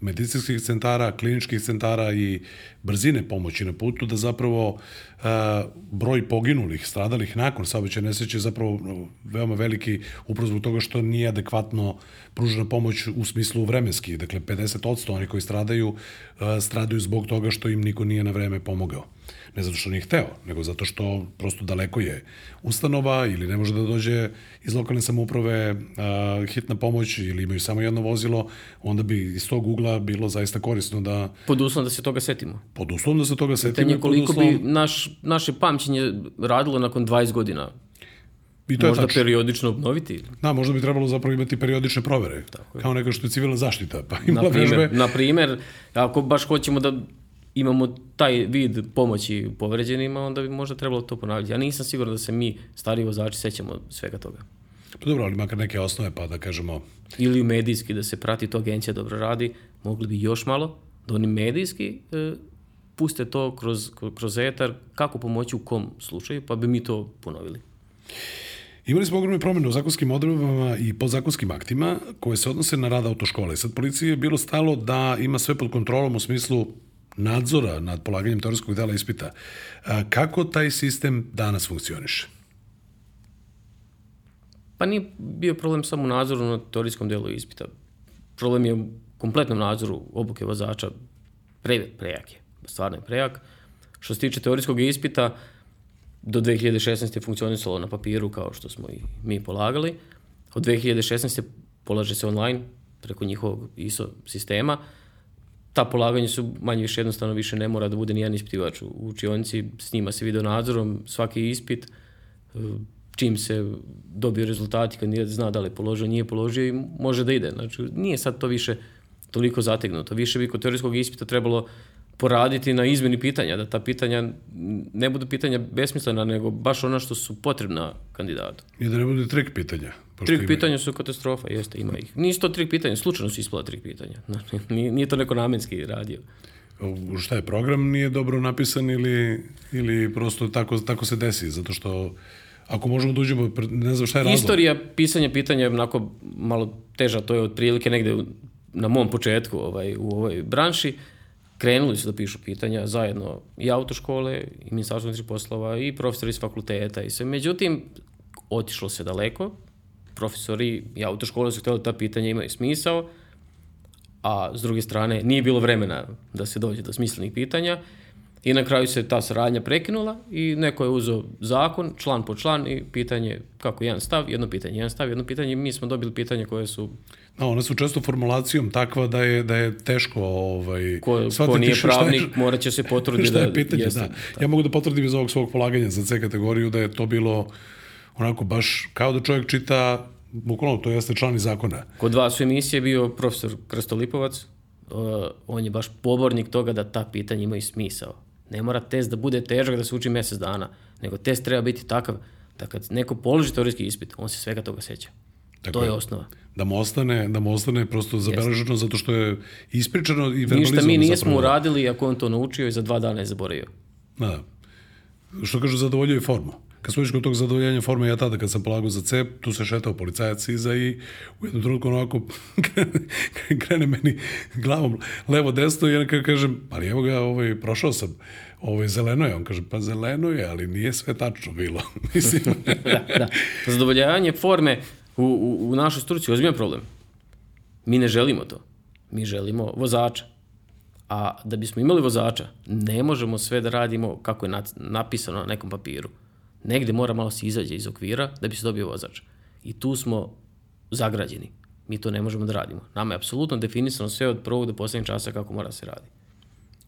S1: medicinskih centara, kliničkih centara i brzine pomoći na putu, da zapravo uh, broj poginulih, stradalih nakon saobraćaja nesreće zapravo no, veoma veliki upravo zbog toga što nije adekvatno pružena pomoć u smislu vremenski. Dakle, 50% oni koji stradaju, uh, stradaju zbog toga što im niko nije na vreme pomogao. Ne zato što nije hteo, nego zato što prosto daleko je ustanova ili ne može da dođe iz lokalne samouprave uh, hitna pomoć ili imaju samo jedno vozilo, onda bi iz tog ugla bilo zaista korisno da
S2: Pod uslovom da se toga setimo.
S1: pod uslovom da se toga setimo.
S2: Pitanje koliko bi
S1: uslovom-
S2: naš, naše pamćenje radilo nakon 20 godina.
S1: I to je
S2: Možda
S1: tačno.
S2: periodično obnoviti.
S1: Da, možda bi trebalo zapravo imati periodične provere. Kao neka što je civilna zaštita. Pa imala
S2: Na
S1: vežbe.
S2: primer, na primer, ako baš hoćemo da imamo taj vid pomoći povređenima, onda bi možda trebalo to ponavljati. Ja nisam siguran da se mi, stari vozači, sećamo svega toga.
S1: Pa dobro, ali makar neke osnove, pa da kažemo,
S2: Ili u medijski da se prati to agencija dobro radi, mogli bi još malo da oni medijski e, puste to kroz, kroz etar, kako pomoći u kom slučaju, pa bi mi to ponovili.
S1: Imali smo ogromne promene u zakonskim odredbama i podzakonskim aktima koje se odnose na rad autoškole. Sad policiji je bilo stalo da ima sve pod kontrolom u smislu nadzora nad polaganjem teorijskog dela ispita. A, kako taj sistem danas funkcioniše?
S2: Pa nije bio problem samo u nadzoru na teorijskom delu ispita. Problem je kompletnom nadzoru obuke vozača pre, prejak je, stvarno je prejak. Što se tiče teorijskog ispita, do 2016. je funkcionisalo na papiru kao što smo i mi polagali. Od 2016. polaže se online preko njihovog ISO sistema. Ta polaganja su manje više jednostavno više ne mora da bude nijedan ispitivač u učionici, snima se video nadzorom, svaki ispit, e, čim se dobiju rezultati, kandidat zna da li je položio, nije položio i može da ide. Znači, nije sad to više toliko zategnuto. Više bi kod teorijskog ispita trebalo poraditi na izmeni pitanja, da ta pitanja ne budu pitanja besmislena, nego baš ona što su potrebna kandidatu.
S1: I da ne budu trik pitanja.
S2: Trik ima... pitanja su katastrofa, jeste, ima ih. Nisu to trik pitanja, slučajno su ispala trik pitanja. Nije, nije to neko namenski radio.
S1: Šta je, program nije dobro napisan ili, ili prosto tako, tako se desi? Zato što ako možemo da uđemo, ne znam šta je razlog.
S2: Istorija pisanja pitanja je onako malo teža, to je otprilike negde na mom početku ovaj, u ovoj branši krenuli su da pišu pitanja zajedno i autoškole, i ministarstvo unutrašnjih poslova, i profesori iz fakulteta i sve. Međutim, otišlo se daleko, profesori i autoškole su htjeli da ta pitanja imaju smisao, a s druge strane nije bilo vremena da se dođe do smislenih pitanja I na kraju se ta saradnja prekinula i neko je uzeo zakon, član po član i pitanje kako jedan stav, jedno pitanje, jedan stav, jedno pitanje. Mi smo dobili pitanje koje su...
S1: No, one su često formulacijom takva da je, da je teško ovaj,
S2: ko, ko nije pravnik, je, morat će se potruditi
S1: da... je pitanje, jeste, da. Ja mogu da potvrdim iz ovog svog polaganja za C kategoriju da je to bilo onako baš kao da čovjek čita bukvalno to jeste član iz zakona.
S2: Kod vas u emisiji je bio profesor Krstolipovac, uh, on je baš pobornik toga da ta pitanja imaju smisao. Ne mora test da bude težak da se uči mesec dana, nego test treba biti takav da kad neko položi teorijski ispit, on se svega toga seća. Tako to je, je osnova.
S1: Da mu ostane, da mu ostane prosto zabeleženo zato što je ispričano i verbalizovano.
S2: Ništa mi nismo zapravo. uradili ako on to naučio i za dva dana je zaboravio.
S1: Da. Što kažu, zadovoljuje formu. Kad smo kod tog zadovoljenja forme, ja tada kad sam polagao za cep, tu se šetao policajac iza i u jednom trenutku onako krene meni glavom levo desno i ja kažem, ali evo ga, ovaj, prošao sam, ovaj, zeleno je. On kaže, pa zeleno je, ali nije sve tačno bilo. Mislim.
S2: da, da. Zadovoljavanje forme u, u, u našoj struci ozbiljan problem. Mi ne želimo to. Mi želimo vozača. A da bismo imali vozača, ne možemo sve da radimo kako je napisano na nekom papiru negde mora malo se izađe iz okvira da bi se dobio vozač. I tu smo zagrađeni. Mi to ne možemo da radimo. Nama je apsolutno definisano sve od prvog do poslednjeg časa kako mora da se radi.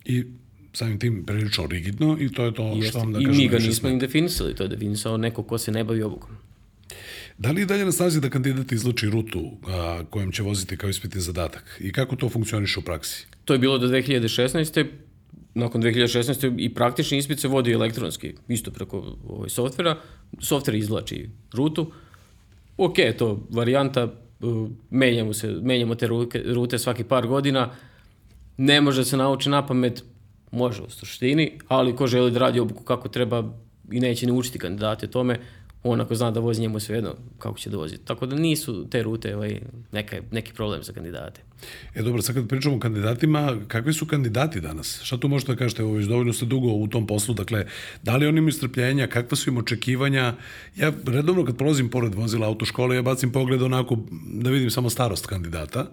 S1: I samim tim prilično rigidno i to je to Jeste. što vam da
S2: kažem.
S1: I
S2: mi ga nismo im definisali, to je definisao neko ko se ne bavi obukom.
S1: Da li je dalje na snazi da kandidat izluči rutu a, kojom će voziti kao ispitni zadatak i kako to funkcioniše u praksi?
S2: To je bilo do 2016 nakon 2016. i praktični ispit se vodi elektronski, isto preko ovaj, softvera. Softver izvlači rutu. Ok, to varijanta, uh, menjamo, se, menjamo te rute, rute svaki par godina. Ne može se nauči na pamet, može u suštini, ali ko želi da radi obuku kako treba i neće ni učiti kandidate tome, on ako zna da vozi njemu svejedno kako će da vozi. Tako da nisu te rute ovaj, neka, neki problem za kandidate.
S1: E dobro, sad kad pričamo o kandidatima, kakvi su kandidati danas? Šta tu možete da kažete? Ovo, dovoljno ste dugo u tom poslu, dakle, da li oni imaju strpljenja, kakva su im očekivanja? Ja redovno kad prolazim pored vozila autoškole, ja bacim pogled onako da vidim samo starost kandidata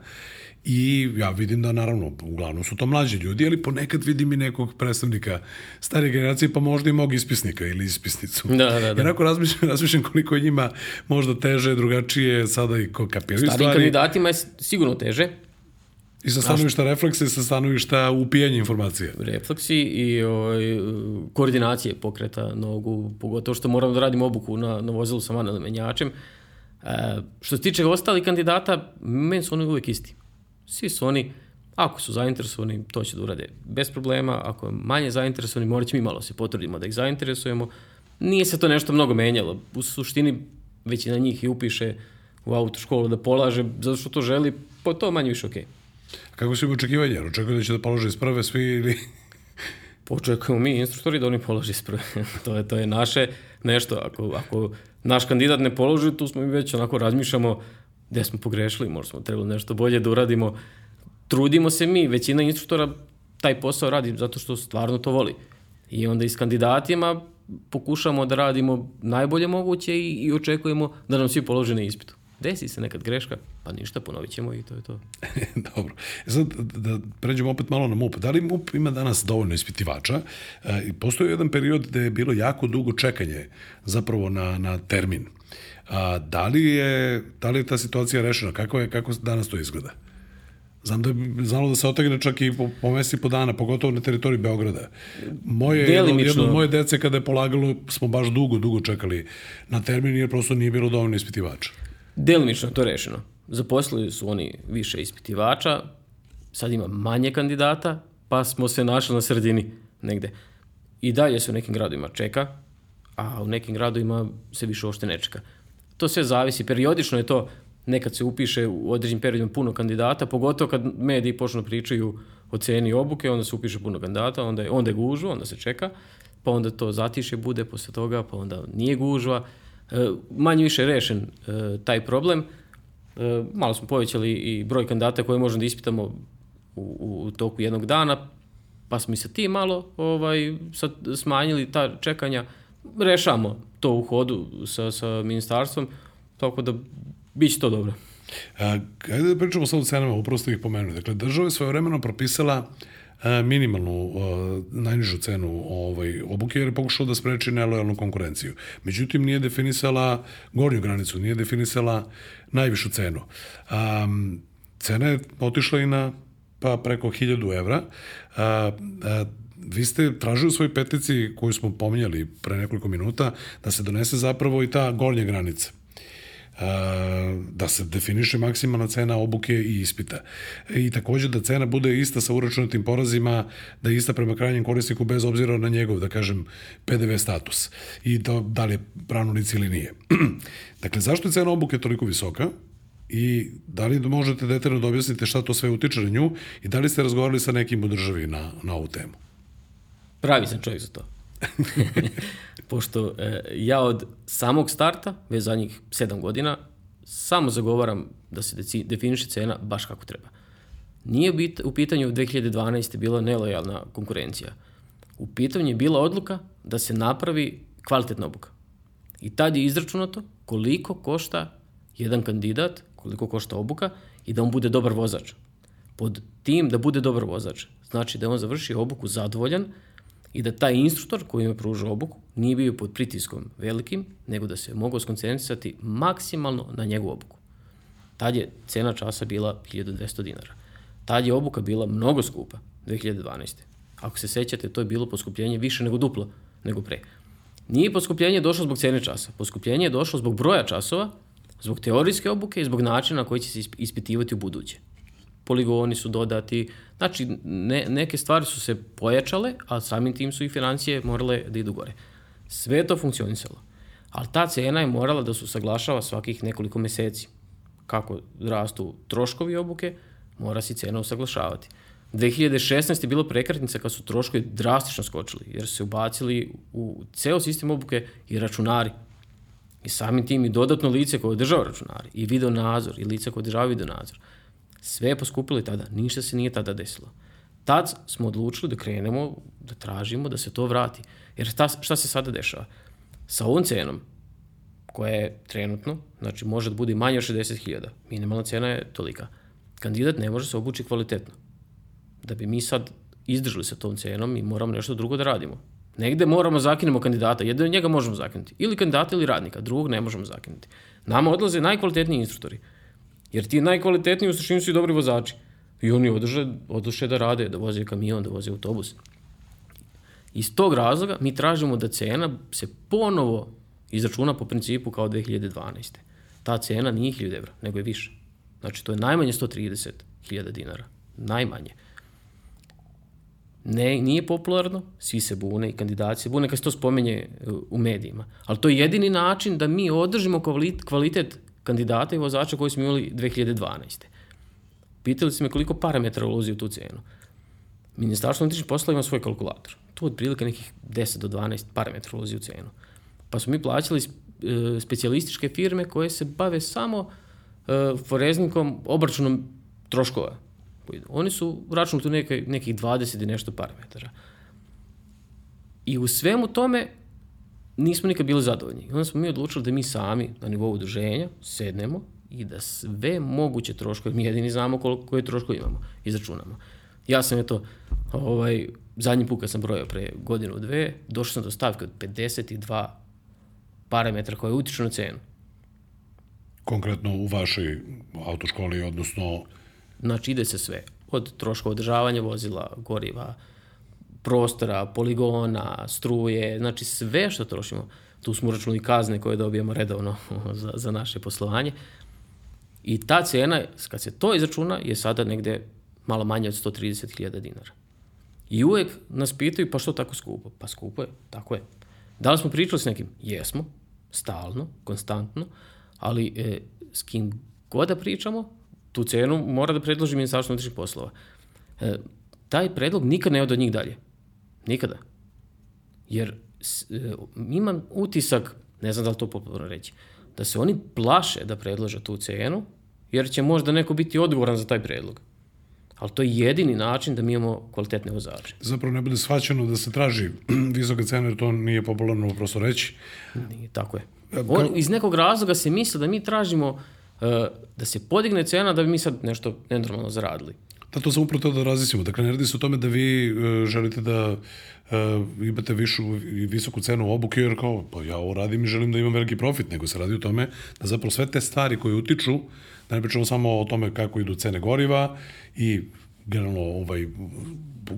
S1: I ja vidim da naravno, uglavnom su to mlađi ljudi, ali ponekad vidim i nekog predstavnika stare generacije, pa možda i mog ispisnika ili ispisnicu.
S2: Da, da, da.
S1: Jer ako razmišljam, razmišljam koliko je njima možda teže, drugačije, sada i ko kapiraju stvari.
S2: Starim kandidatima je sigurno teže.
S1: I sa stanovišta reflekse, sa stanovišta upijanja informacije.
S2: Refleksi i ovaj, koordinacije pokreta nogu, pogotovo što moram da radim obuku na, na vozilu sa menjačem. E, što se tiče ostalih kandidata, meni su oni uvek isti Svi su oni, ako su zainteresovani, to će da urade bez problema, ako je manje zainteresovani, morat će mi malo se potrudimo da ih zainteresujemo. Nije se to nešto mnogo menjalo. U suštini većina njih i upiše u autoškolu da polaže, zato što to želi, po to manje više okej.
S1: Okay. Kako su im očekivanja? Očekuju da će da polože iz prve svi ili...
S2: Počekujemo mi, instruktori, da oni polože iz prve. to, je, to je naše nešto. Ako, ako naš kandidat ne položi, tu smo mi već onako razmišljamo gde smo pogrešili, možda smo trebali nešto bolje da uradimo. Trudimo se mi, većina instruktora taj posao radi zato što stvarno to voli. I onda i s kandidatima pokušamo da radimo najbolje moguće i, i očekujemo da nam svi polože na ispitu. Desi se nekad greška, pa ništa, ponovit ćemo i to je to.
S1: Dobro. E sad, da pređemo opet malo na MUP. Da li MUP ima danas dovoljno ispitivača? E, postoji jedan period gde je bilo jako dugo čekanje zapravo na, na termin. A, da, li je, da li je ta situacija rešena? Kako, je, kako danas to izgleda? Znam da je znalo da se otegne čak i po, po mesi po dana, pogotovo na teritoriji Beograda. Moje, jedno, jedno od moje dece kada je polagalo, smo baš dugo, dugo čekali na termin jer prosto nije bilo dovoljno ispitivača.
S2: Delimično to rešeno. Zaposlili su oni više ispitivača, sad ima manje kandidata, pa smo se našli na sredini negde. I dalje se u nekim gradovima čeka, a u nekim gradovima se više ošte ne čeka. To sve zavisi, periodično je to, nekad se upiše u određenim periodom puno kandidata, pogotovo kad mediji počnu da pričaju o ceni obuke, onda se upiše puno kandidata, onda je, onda je gužva, onda se čeka, pa onda to zatiše bude posle toga, pa onda nije gužva. E, manje više rešen e, taj problem. E, malo smo povećali i broj kandidata koje možemo da ispitamo u, u toku jednog dana, pa smo i sa tim malo ovaj, sad smanjili ta čekanja. Rešamo to u hodu sa, sa ministarstvom, tako da biće to dobro.
S1: A, kada da pričamo sad o cenama, upravo ste ih pomenuli. Dakle, država je svoje vremeno propisala minimalnu najnižu cenu ovaj obuke jer je pokušao da spreči nelojalnu konkurenciju. Međutim nije definisala gornju granicu, nije definisala najvišu cenu. Um, cena je otišla i na pa preko 1000 evra. A, a, vi ste tražili u svojoj petici koju smo pominjali pre nekoliko minuta da se donese zapravo i ta gornja granica da se definiše maksimalna cena obuke i ispita. I takođe da cena bude ista sa uračunatim porazima, da je ista prema krajnjem korisniku bez obzira na njegov, da kažem, PDV status. I da, da li je pravno lice ili nije. dakle, zašto je cena obuke toliko visoka? i da li možete detaljno da objasnite šta to sve utiče na nju i da li ste razgovarali sa nekim u državi na, na ovu temu?
S2: Pravi sam čovjek za to. Pošto e, ja od samog starta, već zadnjih sedam godina, samo zagovaram da se deci, definiše cena baš kako treba. Nije bit, u pitanju 2012. bila nelojalna konkurencija. U pitanju je bila odluka da se napravi kvalitetna obuka. I tad je izračunato koliko košta jedan kandidat, koliko košta obuka i da on bude dobar vozač. Pod tim da bude dobar vozač, znači da on završi obuku zadovoljan, i da taj instruktor koji ima pružao obuku nije bio pod pritiskom velikim, nego da se mogao skoncentrisati maksimalno na njegovu obuku. Tad je cena časa bila 1200 dinara. Tad je obuka bila mnogo skupa, 2012. Ako se sećate, to je bilo poskupljenje više nego duplo nego pre. Nije poskupljenje došlo zbog cene časa. Poskupljenje je došlo zbog broja časova, zbog teorijske obuke i zbog načina na koji će se ispitivati u buduće poligoni su dodati, znači ne, neke stvari su se pojačale, a samim tim su i financije morale da idu gore. Sve to funkcionisalo, ali ta cena je morala da se usaglašava svakih nekoliko meseci. Kako rastu troškovi obuke, mora se cena usaglašavati. 2016. je bilo prekretnica kad su troškovi drastično skočili, jer su se ubacili u ceo sistem obuke i računari. I samim tim i dodatno lice koje održava računari, i video nadzor, i lice koje održava video nadzor. Sve je poskupilo i tada. Ništa se nije tada desilo. Tad smo odlučili da krenemo, da tražimo da se to vrati. Jer šta, šta se sada dešava? Sa ovom cenom, koja je trenutno, znači može da bude manje od 60.000, minimalna cena je tolika. Kandidat ne može se obući kvalitetno. Da bi mi sad izdržali sa tom cenom i moramo nešto drugo da radimo. Negde moramo zakinemo kandidata, jedan njega možemo zakinuti. Ili kandidata ili radnika, drugog ne možemo zakinuti. Nama odlaze najkvalitetniji instruktori. Jer ti najkvalitetniji u suštini su i dobri vozači. I oni održe, održe da rade, da voze kamion, da voze autobus. Iz tog razloga mi tražimo da cena se ponovo izračuna po principu kao 2012. Ta cena nije 1000 evra, nego je više. Znači, to je najmanje 130.000 dinara. Najmanje. Ne, nije popularno, svi se bune i kandidati se bune kad se to spomenje u medijima. Ali to je jedini način da mi održimo kvalitet kandidata i vozača koji smo imali 2012. Pitali su me koliko parametara ulazi u tu cenu. Ministarstvo unutrašnjih poslova ima svoj kalkulator. Tu otprilike nekih 10 do 12 parametara ulazi u cenu. Pa smo mi plaćali e, specijalističke firme koje se bave samo e, foreznikom, obračunom troškova. Oni su računali tu neke, nekih 20 i nešto parametara. I u svemu tome nismo nikad bili zadovoljni. Onda smo mi odlučili da mi sami na nivou udruženja sednemo i da sve moguće troškove, mi jedini znamo koliko koje troškove imamo, izračunamo. Ja sam eto, ovaj, zadnji put kad sam brojao pre godinu, dve, došao sam do stavke od 52 parametra koje utiču na cenu.
S1: Konkretno u vašoj autoškoli, odnosno...
S2: Znači ide se sve, od troškova održavanja vozila, goriva, prostora, poligona, struje, znači sve što trošimo. Tu smo uračunali kazne koje dobijamo redovno za, za naše poslovanje. I ta cena, kad se to izračuna, je sada negde malo manje od 130.000 dinara. I uvek nas pitaju, pa što tako skupo? Pa skupo je, tako je. Da li smo pričali s nekim? Jesmo, stalno, konstantno, ali e, s kim god da pričamo, tu cenu mora da predloži Ministarstvo unutrašnjih poslova. E, taj predlog nikad ne od njih dalje. Nikada. Jer e, imam utisak, ne znam da li to popularno reći, da se oni plaše da predlože tu cenu, jer će možda neko biti odgovoran za taj predlog. Ali to je jedini način da mi imamo kvalitetne vozače.
S1: Zapravo ne bude shvaćeno da se traži visoka cena, jer to nije popularno prosto reći.
S2: Nije, tako je. On, iz nekog razloga se misle da mi tražimo uh, da se podigne cena da bi mi sad nešto nenormalno zaradili.
S1: Da, to sam upravo da različimo. Dakle, ne radi se o tome da vi uh, želite da uh, imate višu i visoku cenu obuke, jer kao, pa ja ovo radim i želim da imam veliki profit, nego se radi o tome da zapravo sve te stvari koje utiču, da ne pričamo samo o tome kako idu cene goriva i generalno ovaj,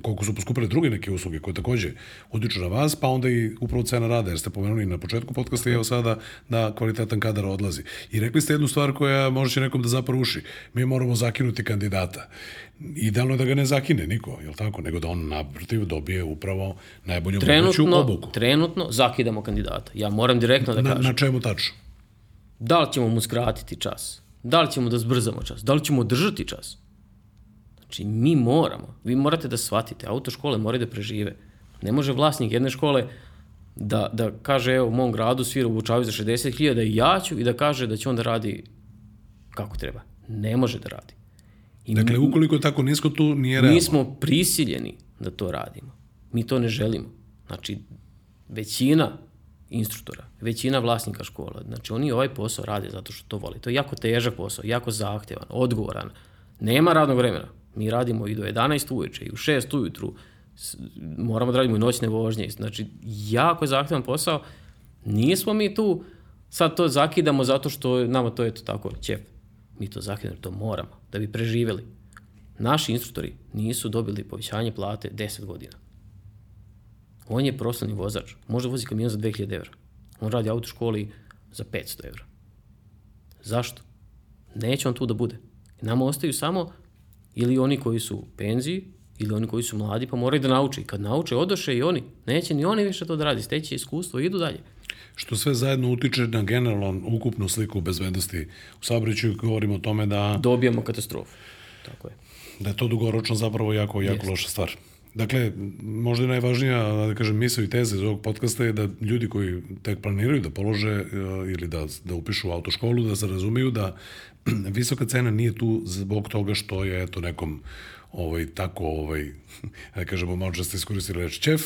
S1: koliko su poskupile druge neke usluge koje takođe utiču na vas, pa onda i upravo cena rada, jer ste pomenuli na početku podcasta i evo sada da kvalitetan kadar odlazi. I rekli ste jednu stvar koja može će nekom da zaparuši. Mi moramo zakinuti kandidata. Idealno je da ga ne zakine niko, je li tako? Nego da on naprotiv dobije upravo najbolju moguću obuku.
S2: Trenutno zakidamo kandidata. Ja moram direktno da
S1: Na,
S2: kažem.
S1: na čemu tačno?
S2: Da li ćemo mu skratiti čas? Da li ćemo da zbrzamo čas? Da li ćemo održati čas? Znači, mi moramo. Vi morate da shvatite. Autoškole moraju da prežive. Ne može vlasnik jedne škole da, da kaže, evo, u mom gradu svi obučavaju za 60.000 i ja ću i da kaže da će on da radi kako treba. Ne može da radi. I
S1: Dakle, ukoliko je tako nisko, tu nije realno.
S2: mi smo prisiljeni da to radimo. Mi to ne želimo. Znači, većina instruktora, većina vlasnika škola, znači oni ovaj posao rade zato što to vole. To je jako težak posao, jako zahtevan, odgovoran. Nema radnog vremena. Mi radimo i do 11 uveče i u 6 ujutru. Moramo da radimo i noćne vožnje. Znači, jako je zahtevan posao. Nismo mi tu, sad to zakidamo zato što nama to je to tako, ćep. Mi to zakidamo, to moramo, da bi preživeli. Naši instruktori nisu dobili povećanje plate 10 godina. On je prostorni vozač. Može vozi kamion za 2000 evra. On radi u autoškoli za 500 evra. Zašto? Neće on tu da bude. Nama ostaju samo ili oni koji su u penziji, ili oni koji su mladi, pa moraju da nauče. I kad nauče, odoše i oni. Neće ni oni više to da radi. Steće iskustvo i idu dalje.
S1: Što sve zajedno utiče na generalno ukupnu sliku bezbednosti u saobraćaju. Govorimo o tome da
S2: Dobijamo katastrofu. Tako je.
S1: da je to dugoročno zapravo jako, jako loša stvar. Dakle, možda i najvažnija, da kažem, misao i teza iz ovog podcasta je da ljudi koji tek planiraju da polože e, ili da, da upišu autoškolu, da se razumeju da visoka cena nije tu zbog toga što je eto nekom ovaj, tako, ovaj, da kažemo, malo često iskoristili reč čef,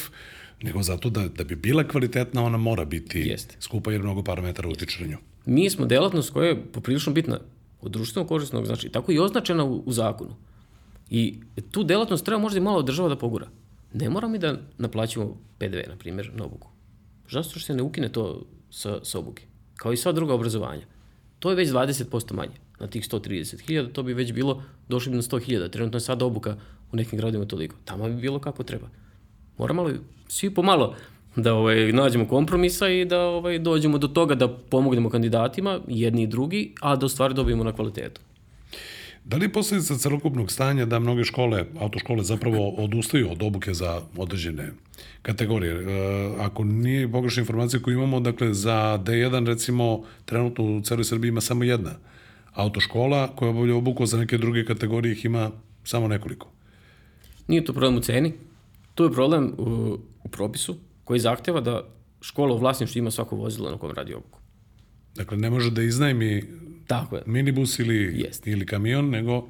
S1: nego zato da, da bi bila kvalitetna, ona mora biti
S2: Jeste.
S1: skupa jer mnogo parametara utiče na nju.
S2: Mi smo delatnost koja je poprilično bitna od društvenog korisnog, znači tako i označena u, u zakonu. I tu delatnost treba možda i malo država da pogura. Ne moramo mi da naplaćamo PDV, na primjer, na obuku. Zašto što se ne ukine to sa, sa obuke? Kao i sva druga obrazovanja. To je već 20% manje. Na tih 130.000 to bi već bilo, došli bi na 100.000. Trenutno je sada obuka u nekim gradima toliko. Tamo bi bilo kako treba. Moramo li svi pomalo da ovaj, nađemo kompromisa i da ovaj, dođemo do toga da pomognemo kandidatima, jedni i drugi, a da u stvari dobijemo na kvalitetu.
S1: Da li je posljedica celokupnog stanja da mnoge škole, autoškole zapravo odustaju od obuke za određene kategorije? E, ako nije pogrešna informacija koju imamo, dakle za D1 recimo trenutno u celoj Srbiji ima samo jedna autoškola koja obavlja obuku, za neke druge kategorije ih ima samo nekoliko.
S2: Nije to problem u ceni, to je problem u, u propisu koji zahteva da škola u vlasništvu ima svako vozilo na kojem radi obuku.
S1: Dakle, ne može da iznajmi
S2: Tako je.
S1: minibus ili,
S2: Jeste.
S1: ili kamion, nego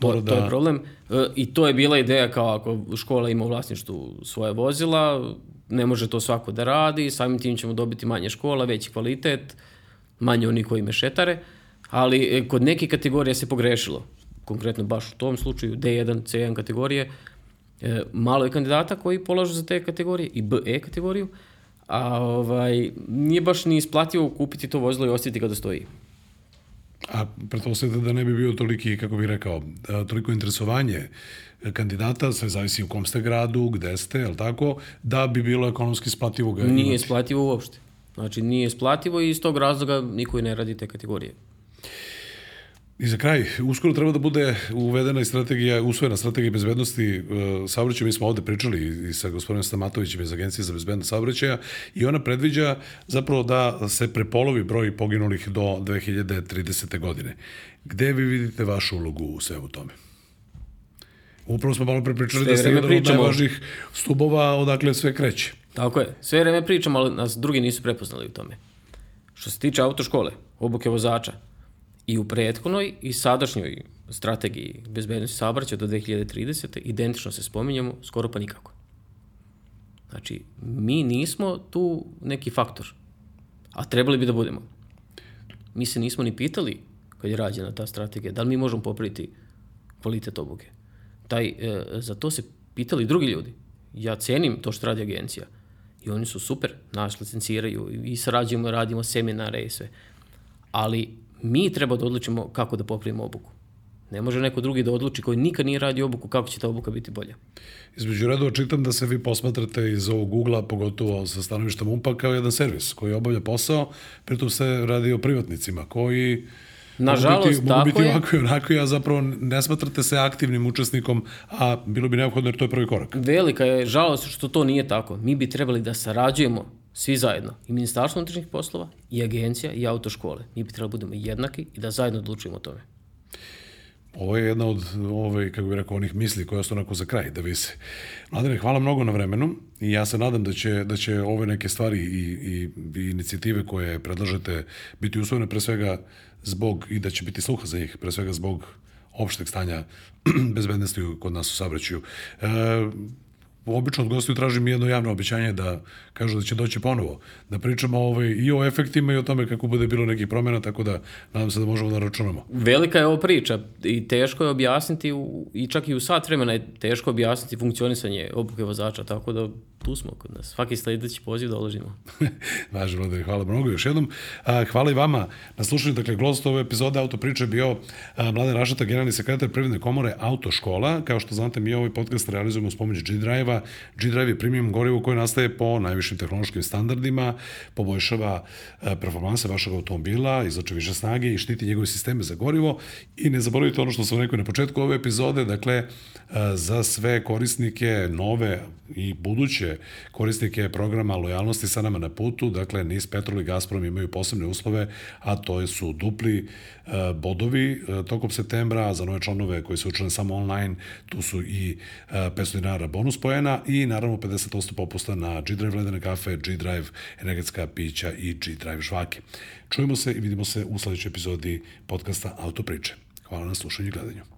S2: To,
S1: mora
S2: to je
S1: da...
S2: problem. E, I to je bila ideja kao ako škola ima u vlasništvu svoje vozila, ne može to svako da radi, samim tim ćemo dobiti manje škola, veći kvalitet, manje oni koji mešetare, Ali e, kod nekih kategorija se pogrešilo. Konkretno baš u tom slučaju D1, C1 kategorije. E, malo je kandidata koji polažu za te kategorije i BE kategoriju, a ovaj, nije baš ni isplativo kupiti to vozilo i ostaviti kada stoji.
S1: A pretpostavljate da ne bi bio toliki, kako bih rekao, e, toliko interesovanje kandidata, sve zavisi u kom ste gradu, gde ste, je tako, da bi bilo ekonomski isplativo ga
S2: Nije
S1: imati.
S2: isplativo uopšte. Znači, nije isplativo i iz tog razloga niko i ne radi te kategorije.
S1: I za kraj, uskoro treba da bude uvedena i strategija, usvojena strategija bezbednosti uh, saobraćaja. Mi smo ovde pričali i sa gospodinom Stamatovićem iz Agencije za bezbednost saobraćaja i ona predviđa zapravo da se prepolovi broj poginulih do 2030. godine. Gde vi vidite vašu ulogu u svemu tome? Upravo smo malo pre pričali
S2: Sve
S1: da ste jedan od najvažnijih stubova odakle sve kreće.
S2: Tako je. Sve vreme pričamo, ali nas drugi nisu prepoznali u tome. Što se tiče autoškole, obuke vozača, i u prethodnoj i sadašnjoj strategiji bezbednosti saobraćaja do 2030. identično se spominjemo, skoro pa nikako. Znači, mi nismo tu neki faktor, a trebali bi da budemo. Mi se nismo ni pitali, kad je rađena ta strategija, da li mi možemo popraviti kvalitet obuke. Taj, e, za to se pitali drugi ljudi. Ja cenim to što radi agencija. I oni su super, nas licenciraju i sarađujemo, radimo seminare i sve. Ali mi treba da odlučimo kako da popravimo obuku. Ne može neko drugi da odluči koji nikad nije radio obuku kako će ta obuka biti bolja.
S1: Između redova čitam da se vi posmatrate iz ovog ugla, pogotovo sa stanovišta MUMPA, kao jedan servis koji obavlja posao, pritom se radi o privatnicima koji
S2: Nažalost,
S1: mogu biti, mogu biti
S2: je.
S1: ovako i onako, a zapravo ne smatrate se aktivnim učesnikom, a bilo bi neophodno jer to je prvi korak.
S2: Velika je žalost što to nije tako. Mi bi trebali da sarađujemo svi zajedno. I Ministarstvo unutrašnjih poslova, i agencija, i autoškole. Mi bi trebali da budemo jednaki i da zajedno odlučujemo o tome.
S1: Ovo je jedna od, ove, kako bih rekao, onih misli koje su onako za kraj da vise. Mladene, hvala mnogo na vremenu i ja se nadam da će, da će ove neke stvari i, i, i inicijative koje predlažete biti usvojene pre svega zbog, i da će biti sluha za njih, pre svega zbog opšteg stanja bezbednosti kod nas u saobraćaju. E, obično od gostiju tražim jedno javno obećanje da kažu da će doći ponovo, da pričamo ovaj, i o efektima i o tome kako bude bilo nekih promjena, tako da nadam se da možemo da računamo.
S2: Velika je ovo priča i teško je objasniti, u, i čak i u sat vremena je teško objasniti funkcionisanje obuke vozača, tako da tu smo kod nas. Svaki sledeći poziv dolažimo.
S1: Važno, Vladimir, hvala mnogo još jednom. Hvala i vama na slušanju. Dakle, gost ove epizode Auto priče je bio a, Mladen Rašata, generalni sekretar Privredne komore Autoškola. Kao što znate, mi ovaj podcast realizujemo s pomoć G-Drive-a. G-Drive je premium gorivo koje nastaje po najvišim tehnološkim standardima, poboljšava performanse vašeg automobila, izlače više snage i štiti njegove sisteme za gorivo. I ne zaboravite ono što sam rekao na početku ove epizode, dakle, za sve korisnike nove i buduće korisnike programa lojalnosti sa nama na putu, dakle NIS, Petrol i Gazprom imaju posebne uslove, a to su dupli e, bodovi e, tokom septembra, a za nove članove koji se učine samo online, tu su i e, 500 dinara bonus poena i naravno 50% popusta na G-Drive ledene kafe, G-Drive energetska pića i G-Drive žvake. Čujemo se i vidimo se u sledećoj epizodi podcasta Autopriče. Hvala na slušanju i gledanju.